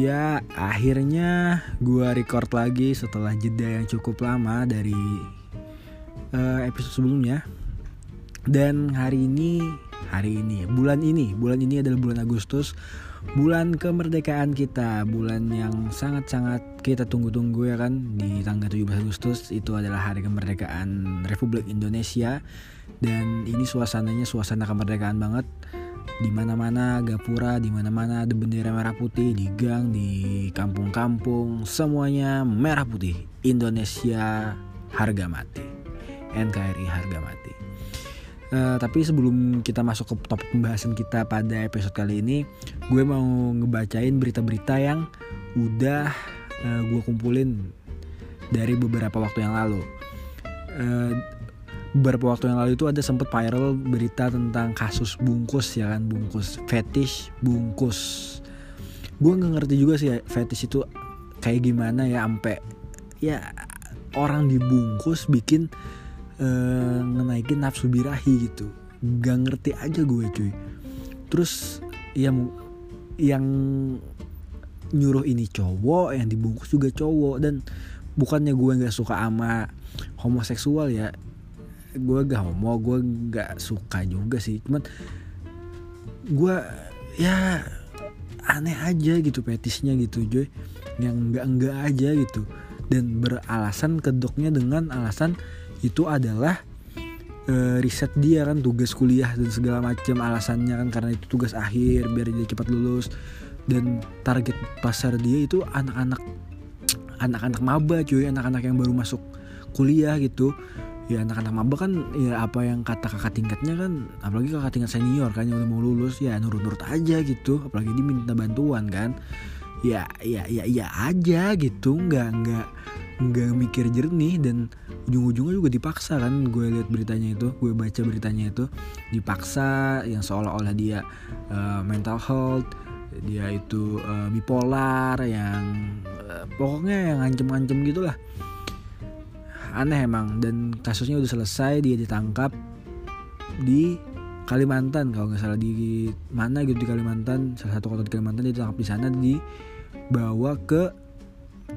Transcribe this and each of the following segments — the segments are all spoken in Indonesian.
Ya, akhirnya gua record lagi setelah jeda yang cukup lama dari uh, episode sebelumnya. Dan hari ini, hari ini, bulan ini, bulan ini adalah bulan Agustus, bulan kemerdekaan kita, bulan yang sangat-sangat kita tunggu-tunggu ya kan? Di tanggal 17 Agustus itu adalah hari kemerdekaan Republik Indonesia. Dan ini suasananya suasana kemerdekaan banget di mana-mana gapura, di mana-mana ada bendera merah putih, di gang, di kampung-kampung, semuanya merah putih. Indonesia harga mati. NKRI harga mati. Uh, tapi sebelum kita masuk ke topik pembahasan kita pada episode kali ini, gue mau ngebacain berita-berita yang udah uh, gue kumpulin dari beberapa waktu yang lalu. Uh, beberapa waktu yang lalu itu ada sempat viral berita tentang kasus bungkus ya kan? Bungkus fetish bungkus. Gue nggak ngerti juga sih ya, fetish itu kayak gimana ya ampe ya orang dibungkus bikin uh, ngenaikin nafsu birahi gitu. Gak ngerti aja gue cuy. Terus yang yang nyuruh ini cowok yang dibungkus juga cowok. Dan bukannya gue nggak suka ama homoseksual ya gue gak homo gue gak suka juga sih. Cuman gue ya aneh aja gitu petisnya gitu Joy. Yang enggak enggak aja gitu. Dan beralasan kedoknya dengan alasan itu adalah e, riset dia kan tugas kuliah dan segala macam alasannya kan karena itu tugas akhir biar dia cepat lulus. Dan target pasar dia itu anak-anak anak-anak maba cuy. Anak-anak yang baru masuk kuliah gitu ya anak-anak maba kan ya apa yang kata kakak tingkatnya kan apalagi kakak tingkat senior kan yang udah mau lulus ya nurut-nurut aja gitu. Apalagi diminta bantuan kan. Ya ya ya ya aja gitu nggak nggak nggak mikir jernih dan ujung-ujungnya juga dipaksa kan gue lihat beritanya itu gue baca beritanya itu. Dipaksa yang seolah-olah dia uh, mental health dia itu uh, bipolar yang uh, pokoknya yang ngancem-ngancem gitulah aneh emang. Dan kasusnya udah selesai dia ditangkap di Kalimantan. Kalau nggak salah di mana gitu di Kalimantan salah satu kota di Kalimantan dia ditangkap di sana dibawa ke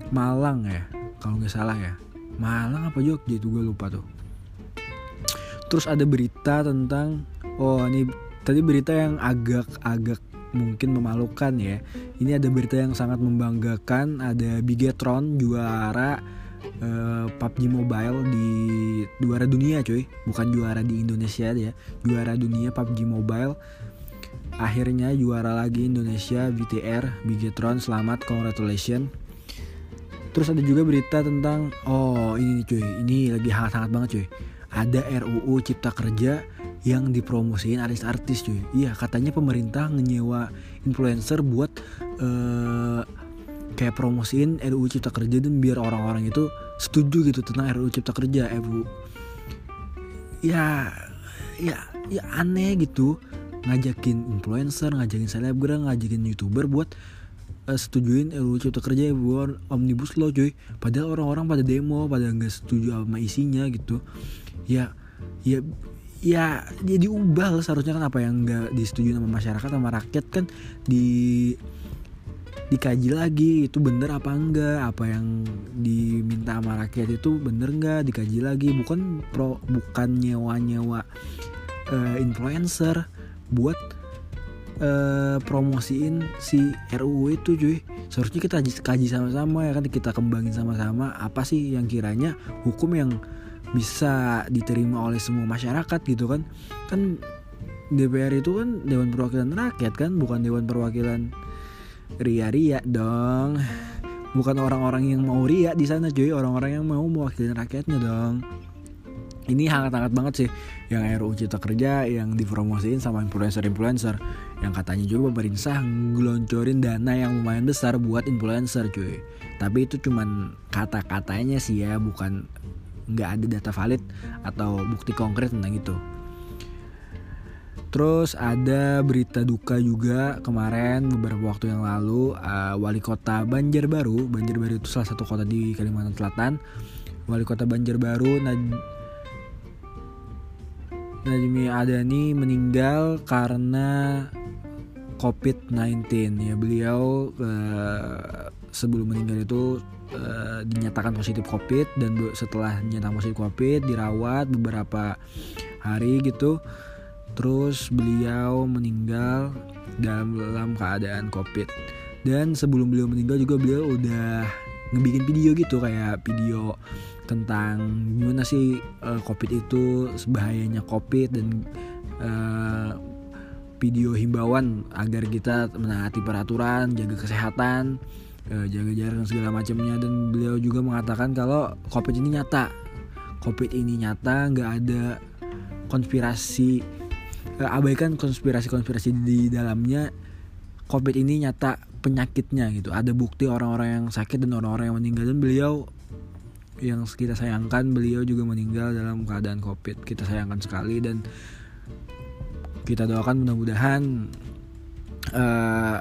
Malang ya kalau nggak salah ya. Malang apa Jogja itu gue lupa tuh. Terus ada berita tentang oh ini tadi berita yang agak-agak mungkin memalukan ya. Ini ada berita yang sangat membanggakan. Ada Bigetron juara uh, PUBG Mobile di juara dunia cuy. Bukan juara di Indonesia ya juara dunia PUBG Mobile. Akhirnya juara lagi Indonesia VTR Bigetron. Selamat congratulations. Terus ada juga berita tentang oh ini cuy. Ini lagi hangat-hangat banget cuy. Ada RUU Cipta Kerja yang dipromosiin artis-artis cuy. Iya katanya pemerintah ngeyewa influencer buat uh, kayak promosiin RUU Cipta Kerja dan biar orang-orang itu setuju gitu tentang RUU Cipta Kerja RUU ya ya ya aneh gitu. Ngajakin influencer ngajakin selebgram ngajakin youtuber buat uh, setujuin RUU Cipta Kerja buat omnibus law cuy. Padahal orang-orang pada demo pada nggak setuju sama isinya gitu. Ya ya ya jadi ubah seharusnya kan apa yang nggak disetujui sama masyarakat sama rakyat kan di dikaji lagi itu bener apa enggak? Apa yang diminta sama rakyat itu bener enggak? Dikaji lagi. Bukan pro bukan nyewa nyewa uh, influencer buat uh, promosiin si RUU itu cuy. Seharusnya kita kaji sama-sama ya kan? Kita kembangin sama-sama. Apa sih yang kiranya hukum yang bisa diterima oleh semua masyarakat gitu kan? Kan DPR itu kan Dewan Perwakilan Rakyat kan? Bukan Dewan Perwakilan ria-ria dong. Bukan orang-orang yang mau ria di sana cuy. Orang-orang yang mau mewakili rakyatnya dong. Ini hangat-hangat banget sih. Yang RUU Cipta Kerja yang dipromosiin sama influencer-influencer. Yang katanya juga pemerintah ngeloncorin dana yang lumayan besar buat influencer cuy. Tapi itu cuman kata-katanya sih ya bukan nggak ada data valid atau bukti konkret tentang itu Terus ada berita duka juga kemarin beberapa waktu yang lalu. Uh, wali kota Banjarbaru, Banjarbaru itu salah satu kota di Kalimantan Selatan. Wali kota Banjarbaru Nad Najmi Adani meninggal karena COVID-19 ya beliau uh, sebelum meninggal itu uh, dinyatakan positif COVID dan setelah dinyatakan positif COVID dirawat beberapa hari gitu terus beliau meninggal dalam keadaan COVID. Dan sebelum beliau meninggal juga beliau udah ngebikin video gitu kayak video tentang gimana sih uh, COVID itu sebahayanya COVID dan uh, video himbauan agar kita menaati peraturan, jaga kesehatan, uh, jaga jarak dan segala macamnya. Dan beliau juga mengatakan kalau COVID ini nyata, COVID ini nyata, nggak ada konspirasi, abaikan konspirasi-konspirasi di dalamnya. COVID ini nyata penyakitnya gitu, ada bukti orang-orang yang sakit dan orang-orang yang meninggal. Dan beliau yang kita sayangkan beliau juga meninggal dalam keadaan covid. Kita sayangkan sekali dan kita doakan mudah-mudahan uh,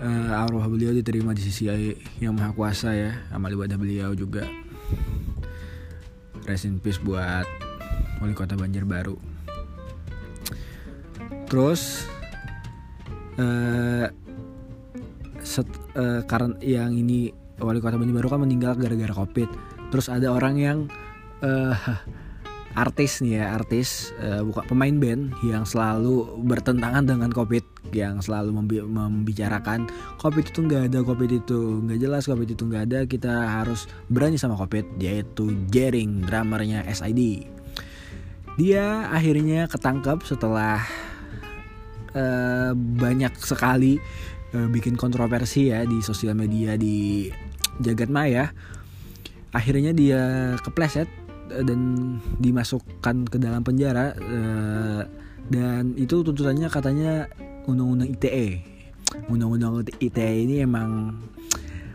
uh, arwah beliau diterima di sisi yang maha kuasa ya. Amal ibadah beliau juga. Rest in peace buat wali kota Banjarbaru terus uh, set, uh, karena yang ini wali kota Banjarbaru kan meninggal gara-gara covid. Terus ada orang yang uh, artis nih ya artis uh, bukan pemain band yang selalu bertentangan dengan covid yang selalu membi membicarakan covid itu nggak ada covid itu nggak jelas covid itu nggak ada kita harus berani sama covid yaitu Jering drummernya SID dia akhirnya ketangkep setelah uh, banyak sekali uh, bikin kontroversi ya di sosial media di jagat maya. Akhirnya dia kepleset eh, dan dimasukkan ke dalam penjara dan itu tuntutannya katanya undang-undang ITE undang-undang ITE ini emang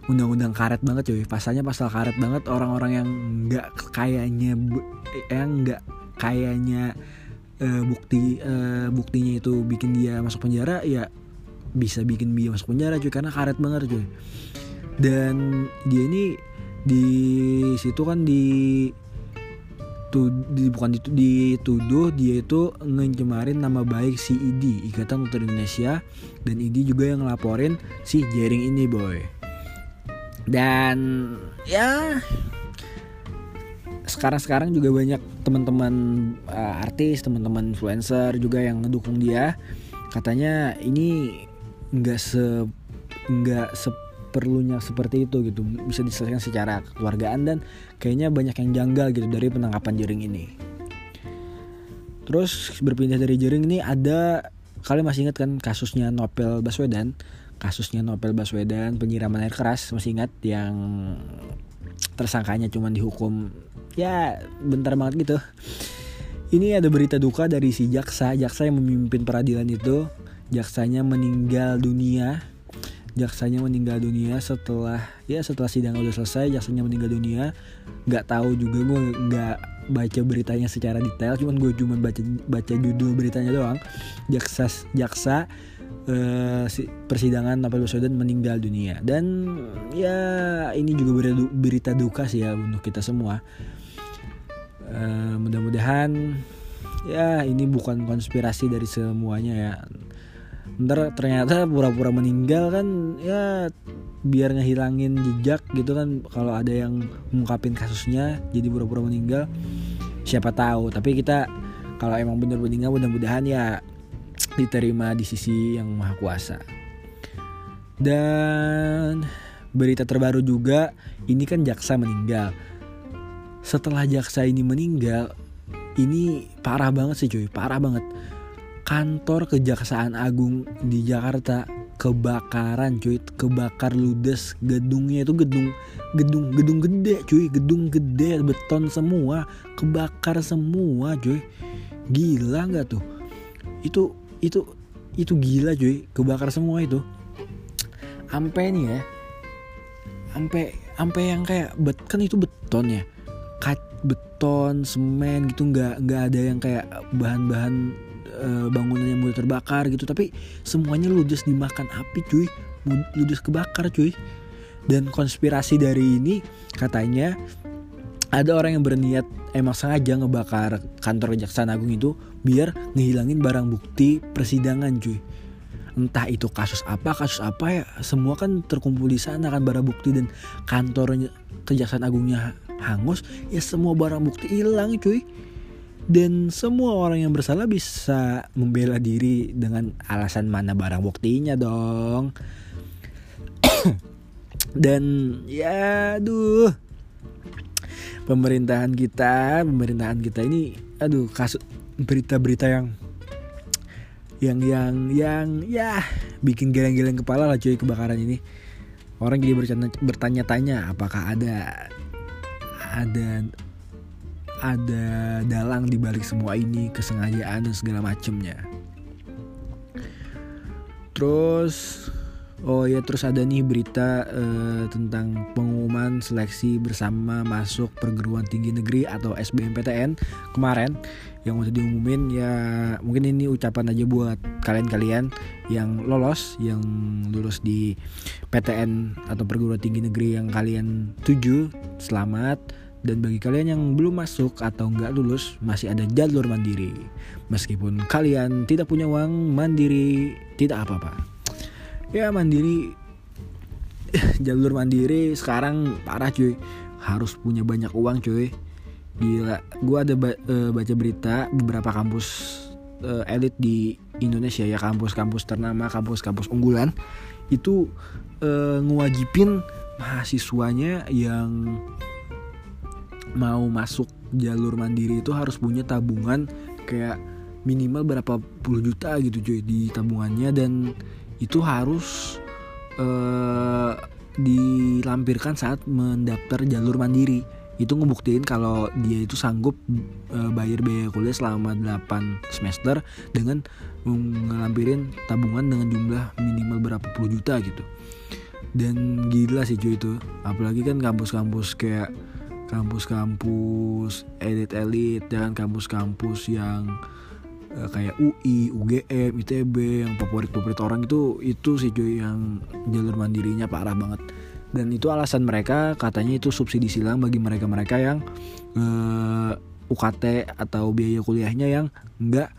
undang-undang karet banget cuy. Pasalnya pasal karet banget orang-orang yang nggak kayaknya yang nggak kayaknya uh, bukti uh, buktinya itu bikin dia masuk penjara ya bisa bikin dia masuk penjara cuy karena karet banget cuy. Dan dia ini di situ kan di tu, di bukan ditu, dituduh dia itu ngecemarin nama baik si ID Ikatan Dokter Indonesia dan ID juga yang ngelaporin si Jering ini boy. Dan ya sekarang-sekarang juga banyak teman-teman uh, artis, teman-teman influencer juga yang ngedukung dia. Katanya ini nggak se nggak se perlunya seperti itu gitu. Bisa diselesaikan secara keluargaan dan kayaknya banyak yang janggal gitu dari penangkapan Jering ini. Terus berpindah dari Jering ini ada kalian masih ingat kan kasusnya Nopel Baswedan? Kasusnya Nopel Baswedan penyiraman air keras masih ingat? Yang tersangkanya cuma dihukum. Ya bentar banget gitu. Ini ada berita duka dari si jaksa. Jaksa yang memimpin peradilan itu jaksanya meninggal dunia. Jaksanya meninggal dunia setelah ya setelah sidang udah selesai jaksanya meninggal dunia. Nggak tahu juga gue nggak baca beritanya secara detail. Cuman gue cuma baca baca judul beritanya doang. Jaksa jaksa uh, si, persidangan Novel Baswedan meninggal dunia. Dan ya ini juga berita, duka sih ya untuk kita semua. Uh, mudah-mudahan ya ini bukan konspirasi dari semuanya ya. Ntar ternyata pura-pura meninggal kan ya biar ngehilangin jejak gitu kan. Kalau ada yang mengungkapin kasusnya jadi pura-pura meninggal siapa tahu. Tapi kita kalau emang bener meninggal mudah-mudahan ya diterima di sisi yang maha kuasa. Dan berita terbaru juga ini kan jaksa meninggal. Setelah jaksa ini meninggal ini parah banget sih cuy. Parah banget. Kantor Kejaksaan Agung di Jakarta kebakaran cuy. Kebakar ludes. Gedungnya itu gedung gedung gedung gede cuy. Gedung gede beton semua. Kebakar semua cuy. Gila nggak tuh? Itu itu itu gila cuy kebakar semua itu. Ampe nih ya ampe ampe yang kayak bet kan itu beton ya? Kat beton semen gitu nggak nggak ada yang kayak bahan-bahan uh, bangunan yang mudah terbakar gitu. Tapi semuanya ludes dimakan api cuy ludes kebakar cuy. Dan konspirasi dari ini katanya ada orang yang berniat emang sengaja ngebakar kantor kejaksaan agung itu biar ngehilangin barang bukti persidangan cuy. Entah itu kasus apa kasus apa ya semua kan terkumpul di sana kan barang bukti dan kantornya kejaksaan agungnya hangus ya semua barang bukti hilang cuy. Dan semua orang yang bersalah bisa membela diri dengan alasan mana barang buktinya dong. Dan ya aduh pemerintahan kita pemerintahan kita ini aduh kasus berita-berita yang yang yang yang ya bikin geleng-geleng kepala lah cuy kebakaran ini. Orang jadi bertanya-tanya apakah ada ada ada dalang di balik semua ini kesengajaan dan segala macemnya. Terus oh ya terus ada nih berita uh, tentang pengumuman seleksi bersama masuk perguruan tinggi negeri atau SBMPTN kemarin yang udah diumumin ya mungkin ini ucapan aja buat kalian-kalian yang lolos yang lulus di PTN atau perguruan tinggi negeri yang kalian tuju selamat dan bagi kalian yang belum masuk atau nggak lulus, masih ada jalur mandiri. Meskipun kalian tidak punya uang, mandiri tidak apa-apa. Ya mandiri, jalur mandiri sekarang parah cuy. Harus punya banyak uang cuy. Gila, gue ada ba uh, baca berita beberapa kampus uh, elit di Indonesia ya kampus-kampus ternama, kampus-kampus unggulan itu uh, ngewajibin mahasiswanya yang mau masuk jalur mandiri itu harus punya tabungan kayak minimal berapa puluh juta gitu cuy di tabungannya dan itu harus uh, dilampirkan saat mendaftar jalur mandiri. Itu ngebuktiin kalau dia itu sanggup uh, bayar biaya kuliah selama 8 semester dengan ngelampirin tabungan dengan jumlah minimal berapa puluh juta gitu. Dan gila sih cuy itu. Apalagi kan kampus-kampus kayak kampus-kampus elit-elit dan kampus-kampus yang kayak UI, UGM, ITB yang favorit-favorit orang itu itu sih cuy yang jalur mandirinya parah banget dan itu alasan mereka katanya itu subsidi silang bagi mereka-mereka yang uh, eh, UKT atau biaya kuliahnya yang enggak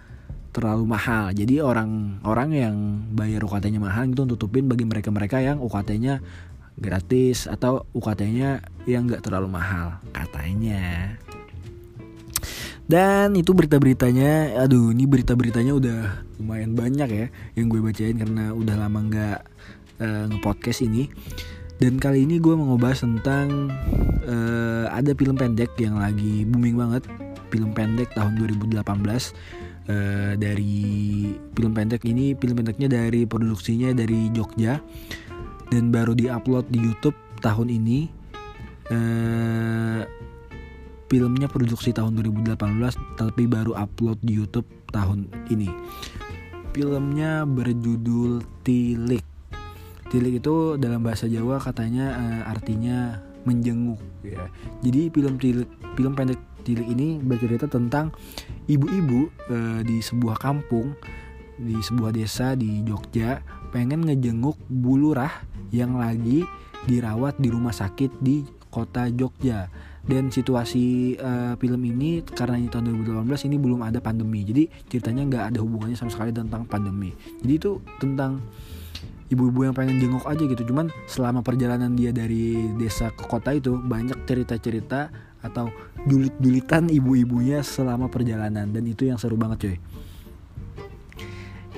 terlalu mahal. Jadi orang-orang yang bayar UKT-nya mahal itu tutupin bagi mereka-mereka yang UKT-nya gratis atau UKT-nya yang nggak terlalu mahal katanya. Dan itu berita-beritanya, aduh ini berita-beritanya udah lumayan banyak ya yang gue bacain karena udah lama nggak uh, ngepodcast ini. Dan kali ini gue mau ngebahas tentang uh, ada film pendek yang lagi booming banget, film pendek tahun 2018 uh, eh, dari film pendek ini film pendeknya dari produksinya dari Jogja dan baru diupload di YouTube tahun ini. Filmnya produksi tahun 2018 tapi baru upload di YouTube tahun ini. Filmnya berjudul Tilik. Tilik itu dalam bahasa Jawa katanya uh, artinya menjenguk ya. Jadi film Tilik film pendek Tilik ini bercerita tentang ibu-ibu uh, di sebuah kampung di sebuah desa di Jogja pengen ngejenguk bulurah yang lagi dirawat di rumah sakit di kota Jogja dan situasi uh, film ini karena ini tahun 2018 ini belum ada pandemi. Jadi ceritanya nggak ada hubungannya sama sekali tentang pandemi. Jadi itu tentang ibu-ibu yang pengen jenguk aja gitu. Cuman selama perjalanan dia dari desa ke kota itu banyak cerita-cerita atau julit-julitan ibu-ibunya selama perjalanan. Dan itu yang seru banget cuy.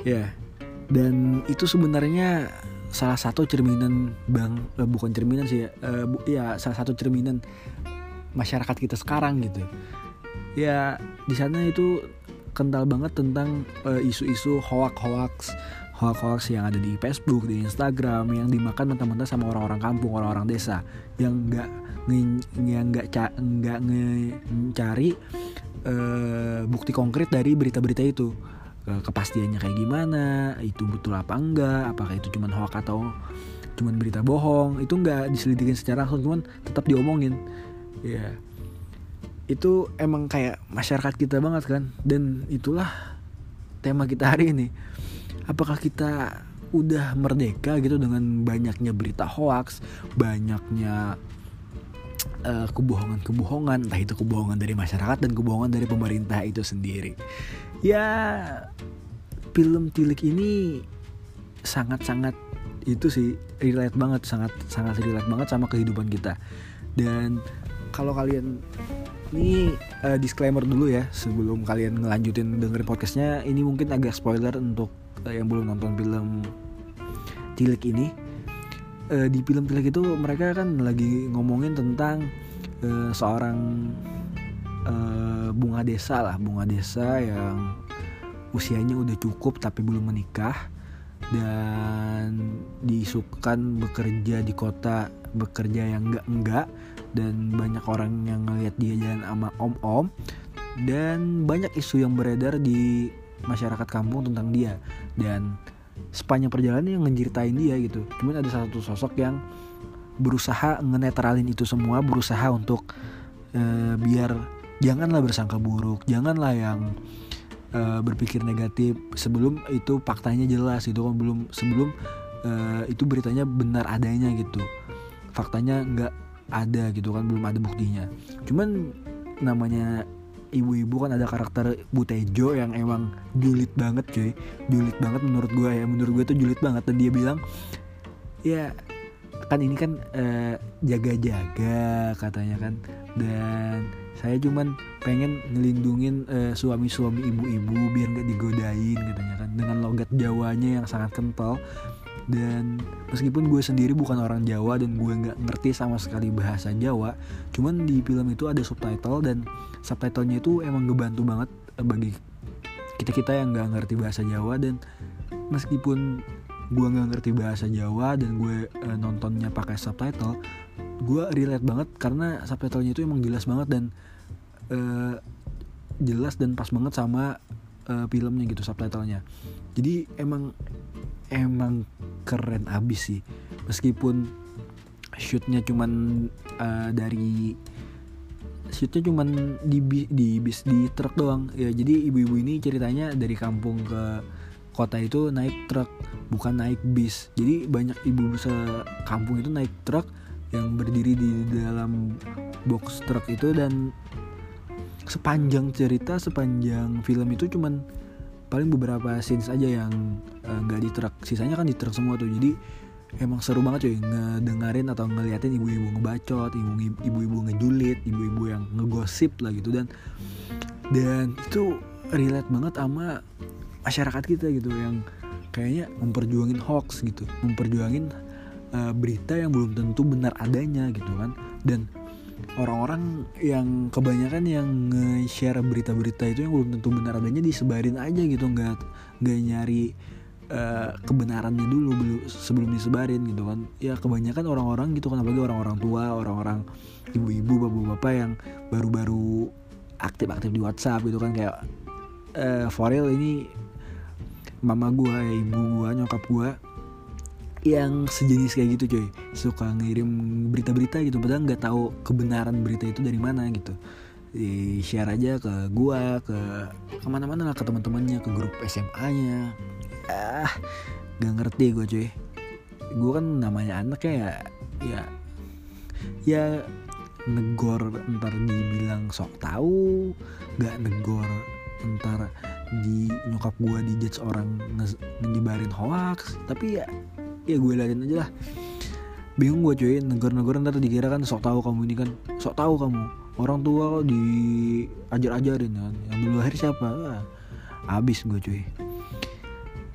Ya. Dan itu sebenarnya salah satu cerminan bang eh, bukan cerminan sih ya eh, bu, ya salah satu cerminan masyarakat kita sekarang gitu. Ya di sana itu kental banget tentang uh, isu-isu hoax-hoax hoax-hoax yang ada di Facebook, di Instagram yang dimakan mentah-mentah sama orang-orang kampung, orang-orang desa. Yang nggak yang nggak nggak mencari uh, bukti konkret dari berita-berita itu. Kepastiannya kayak gimana itu betul apa enggak apakah itu cuma hoax atau cuma berita bohong itu enggak diselidikin secara langsung cuman tetap diomongin ya itu emang kayak masyarakat kita banget kan. Dan itulah tema kita hari ini. Apakah kita udah merdeka gitu dengan banyaknya berita hoax banyaknya uh, kebohongan-kebohongan entah itu kebohongan dari masyarakat dan kebohongan dari pemerintah itu sendiri? Ya film tilik ini sangat-sangat itu sih relate banget sangat sangat relate banget sama kehidupan kita. Dan kalau kalian ini uh, disclaimer dulu ya sebelum kalian ngelanjutin dengerin podcastnya ini mungkin agak spoiler untuk uh, yang belum nonton film Tilik ini. Uh, di film Tilik itu mereka kan lagi ngomongin tentang uh, seorang uh, bunga desa lah bunga desa yang usianya udah cukup tapi belum menikah dan disukan bekerja di kota bekerja yang enggak enggak dan banyak orang yang ngeliat dia jalan sama om-om. Dan banyak isu yang beredar di masyarakat kampung tentang dia. Dan sepanjang perjalanan yang ngeceritain dia gitu. Cuman ada satu sosok yang berusaha ngenetralin itu semua berusaha untuk uh, biar janganlah bersangka buruk janganlah yang uh, berpikir negatif sebelum itu faktanya jelas itu kan belum sebelum uh, itu beritanya benar adanya gitu. Faktanya nggak ada gitu kan belum ada buktinya. Cuman namanya ibu-ibu kan ada karakter Butejo yang emang julid banget cuy. Julid banget menurut gue ya. Menurut gue tuh julid banget. Dan dia bilang ya kan ini kan eh, jaga-jaga katanya kan. Dan saya cuman pengen ngelindungin uh, suami-suami ibu-ibu biar nggak digodain katanya kan. Dengan logat Jawanya yang sangat kental dan meskipun gue sendiri bukan orang Jawa dan gue nggak ngerti sama sekali bahasa Jawa cuman di film itu ada subtitle dan subtitlenya itu emang ngebantu banget eh, bagi kita kita yang nggak ngerti bahasa Jawa. Dan meskipun gue nggak ngerti bahasa Jawa dan gue uh, nontonnya pakai subtitle gue relate banget karena subtitlenya itu emang jelas banget dan uh, jelas dan pas banget sama uh, filmnya gitu subtitlenya. Jadi emang emang keren abis sih. Meskipun shootnya cuman uh, dari shootnya cuman di di bis di truk doang. Ya jadi ibu-ibu ini ceritanya dari kampung ke kota itu naik truk bukan naik bis. Jadi banyak ibu kampung itu naik truk yang berdiri di dalam box truk itu dan sepanjang cerita sepanjang film itu cuman paling beberapa scenes aja yang eh, nggak uh, di truk sisanya kan di truk semua tuh. Jadi emang seru banget cuy ngedengerin atau ngeliatin ibu-ibu ngebacot ibu-ibu ngejulit ibu-ibu yang ngegosip lah gitu. Dan dan itu relate banget sama masyarakat kita gitu yang kayaknya memperjuangin hoax gitu. Memperjuangin uh, berita yang belum tentu benar adanya gitu kan. Dan orang-orang yang kebanyakan yang nge-share berita-berita itu yang belum tentu benar adanya disebarin aja gitu nggak nggak nyari uh, kebenarannya dulu belum sebelum disebarin gitu kan. Ya kebanyakan orang-orang gitu kan apalagi orang-orang tua orang-orang ibu-ibu bapak-bapak yang baru-baru aktif-aktif di WhatsApp gitu kan kayak uh, for real ini mama gua ya ibu gua nyokap gua yang sejenis kayak gitu coy. Suka ngirim berita-berita gitu padahal nggak tahu kebenaran berita itu dari mana gitu. Di share aja ke gua ke ke mana-mana lah ke teman-temannya ke grup SMA-nya ah gak ngerti gue cuy gue kan namanya anak ya ya ya negor ntar dibilang sok tahu gak negor ntar di nyokap gue dijudge orang nyebarin hoax. Tapi ya ya gue liatin aja lah. Bingung gue cuy. Negor-negor ntar dikira kan sok tahu kamu ini kan. Sok tahu kamu. Orang tua kok diajar-ajarin kan. Yang dulu lahir siapa? Ah, abis gue cuy.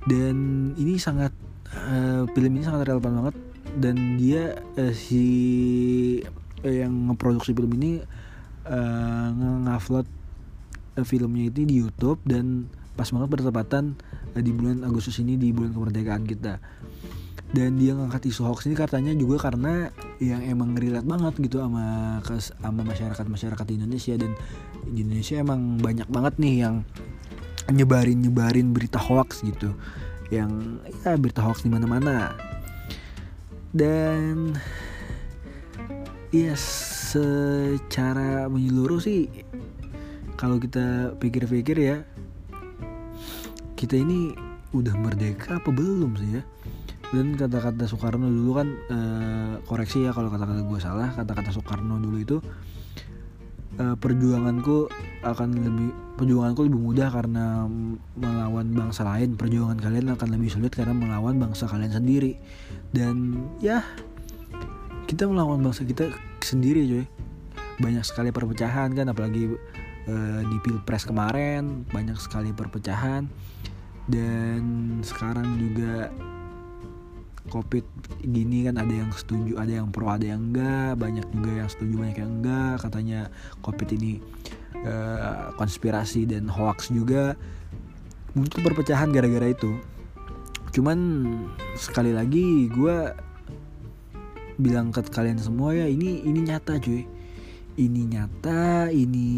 Dan ini sangat uh, film ini sangat relevan banget. Dan dia uh, si uh, yang ngeproduksi film ini uh, ngupload uh, filmnya itu di YouTube dan pas banget bertepatan uh, di bulan Agustus ini di bulan kemerdekaan kita dan dia ngangkat isu hoax ini katanya juga karena yang emang relate banget gitu sama sama masyarakat masyarakat di Indonesia. Dan di Indonesia emang banyak banget nih yang nyebarin nyebarin berita hoax gitu. Yang ya berita hoax di mana mana dan ya secara menyeluruh sih kalau kita pikir-pikir ya kita ini udah merdeka apa belum sih ya dan kata-kata Soekarno dulu kan e, koreksi ya kalau kata-kata gue salah. Kata-kata Soekarno dulu itu uh, perjuanganku akan lebih perjuanganku lebih mudah karena melawan bangsa lain. Perjuangan kalian akan lebih sulit karena melawan bangsa kalian sendiri. Dan ya kita melawan bangsa kita sendiri coy banyak sekali perpecahan kan apalagi uh, di pilpres kemarin banyak sekali perpecahan. Dan sekarang juga covid gini kan ada yang setuju ada yang pro ada yang enggak banyak juga yang setuju banyak yang enggak katanya covid ini uh, konspirasi dan hoax juga muncul perpecahan gara-gara itu. Cuman sekali lagi gue bilang ke kalian semua ya ini ini nyata cuy. Ini nyata ini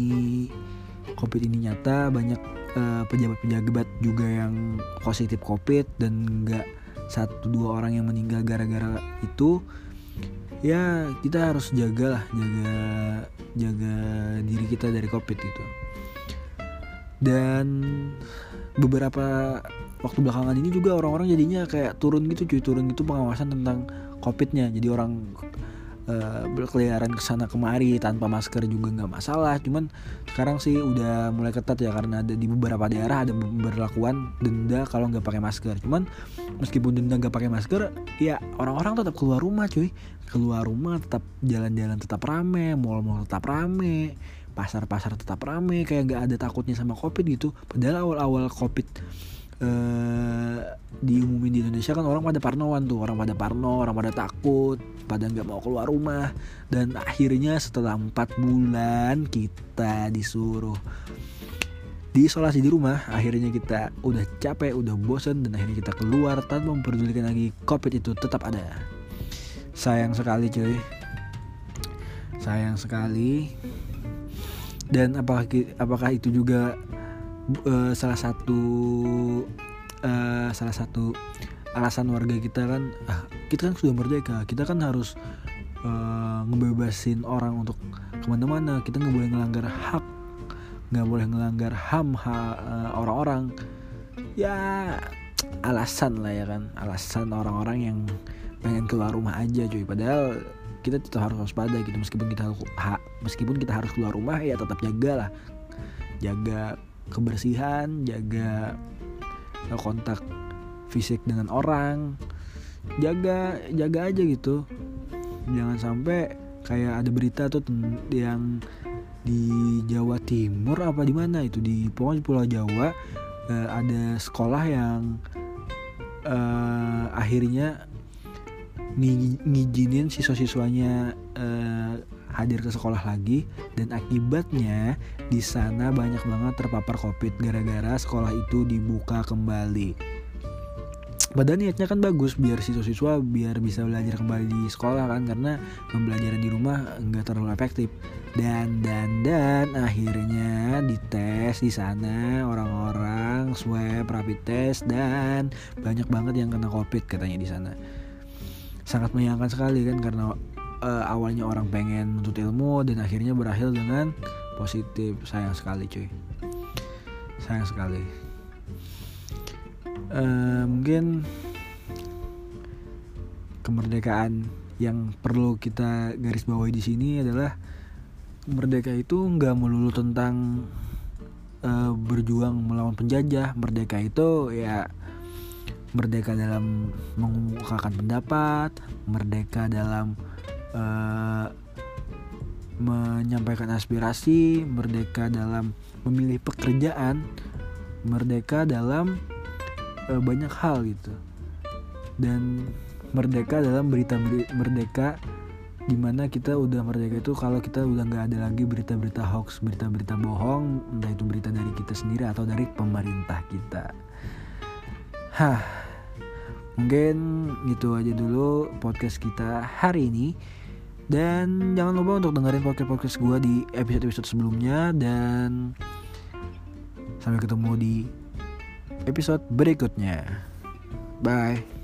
covid ini nyata banyak uh, pejabat-pejabat juga yang positif covid dan nggak satu dua orang yang meninggal gara-gara itu ya kita harus jaga lah jaga jaga diri kita dari covid itu dan beberapa waktu belakangan ini juga orang-orang jadinya kayak turun gitu cuy turun gitu pengawasan tentang covidnya. Jadi orang uh, berkeliaran ke sana kemari tanpa masker juga nggak masalah. Cuman sekarang sih udah mulai ketat ya karena ada di beberapa daerah ada berlakuan denda kalau nggak pakai masker. Cuman meskipun denda nggak pakai masker ya orang-orang tetap keluar rumah cuy. Keluar rumah tetap jalan-jalan tetap rame mall-mall tetap rame pasar-pasar tetap rame kayak nggak ada takutnya sama covid gitu. Padahal awal-awal covid uh, diumumin di Indonesia kan orang pada parnoan tuh orang pada parno orang pada takut pada nggak mau keluar rumah. Dan akhirnya setelah empat bulan kita disuruh diisolasi di rumah akhirnya kita udah capek udah bosen dan akhirnya kita keluar tanpa memperdulikan lagi covid itu tetap ada. Sayang sekali cuy. Sayang sekali. Dan apakah apakah itu juga uh, salah satu uh, salah satu alasan warga kita kan ah kita kan sudah merdeka. Kita kan harus uh, ngebebasin orang untuk ke mana-mana. Kita nggak boleh ngelanggar hak nggak boleh ngelanggar ham ha, uh, orang-orang. Ya alasan lah ya kan. Alasan orang-orang yang pengen keluar rumah aja cuy. Padahal kita tetap harus waspada gitu. Meskipun kita ha, meskipun kita harus keluar rumah ya tetap jaga lah jaga kebersihan jaga kontak fisik dengan orang. Jaga jaga aja gitu. Jangan sampai kayak ada berita tuh yang di Jawa Timur apa di mana itu di pokoknya Pulau Jawa uh, ada sekolah yang uh, akhirnya ngizinin siswa-siswanya uh, hadir ke sekolah lagi dan akibatnya di sana banyak banget terpapar covid gara-gara sekolah itu dibuka kembali. Padahal niatnya kan bagus biar siswa-siswa biar bisa belajar kembali di sekolah kan karena pembelajaran di rumah nggak terlalu efektif dan dan dan akhirnya dites di sana orang-orang swab rapid test dan banyak banget yang kena covid katanya di sana sangat menyayangkan sekali kan karena uh, awalnya orang pengen menuntut ilmu dan akhirnya berakhir dengan positif. Sayang sekali cuy. Sayang sekali. Uh, mungkin kemerdekaan yang perlu kita garis bawahi di sini adalah merdeka itu nggak melulu tentang uh, berjuang melawan penjajah. Merdeka itu ya merdeka dalam mengungkapkan pendapat merdeka dalam uh, menyampaikan aspirasi, merdeka dalam memilih pekerjaan, merdeka dalam uh, banyak hal gitu. Dan merdeka dalam berita merdeka di mana kita udah merdeka itu kalau kita udah nggak ada lagi berita-berita hoax, berita-berita bohong, entah itu berita dari kita sendiri atau dari pemerintah kita. Hah, mungkin gitu aja dulu podcast kita hari ini. Dan jangan lupa untuk dengerin podcast-podcast gue di episode-episode sebelumnya. Dan sampai ketemu di episode berikutnya. Bye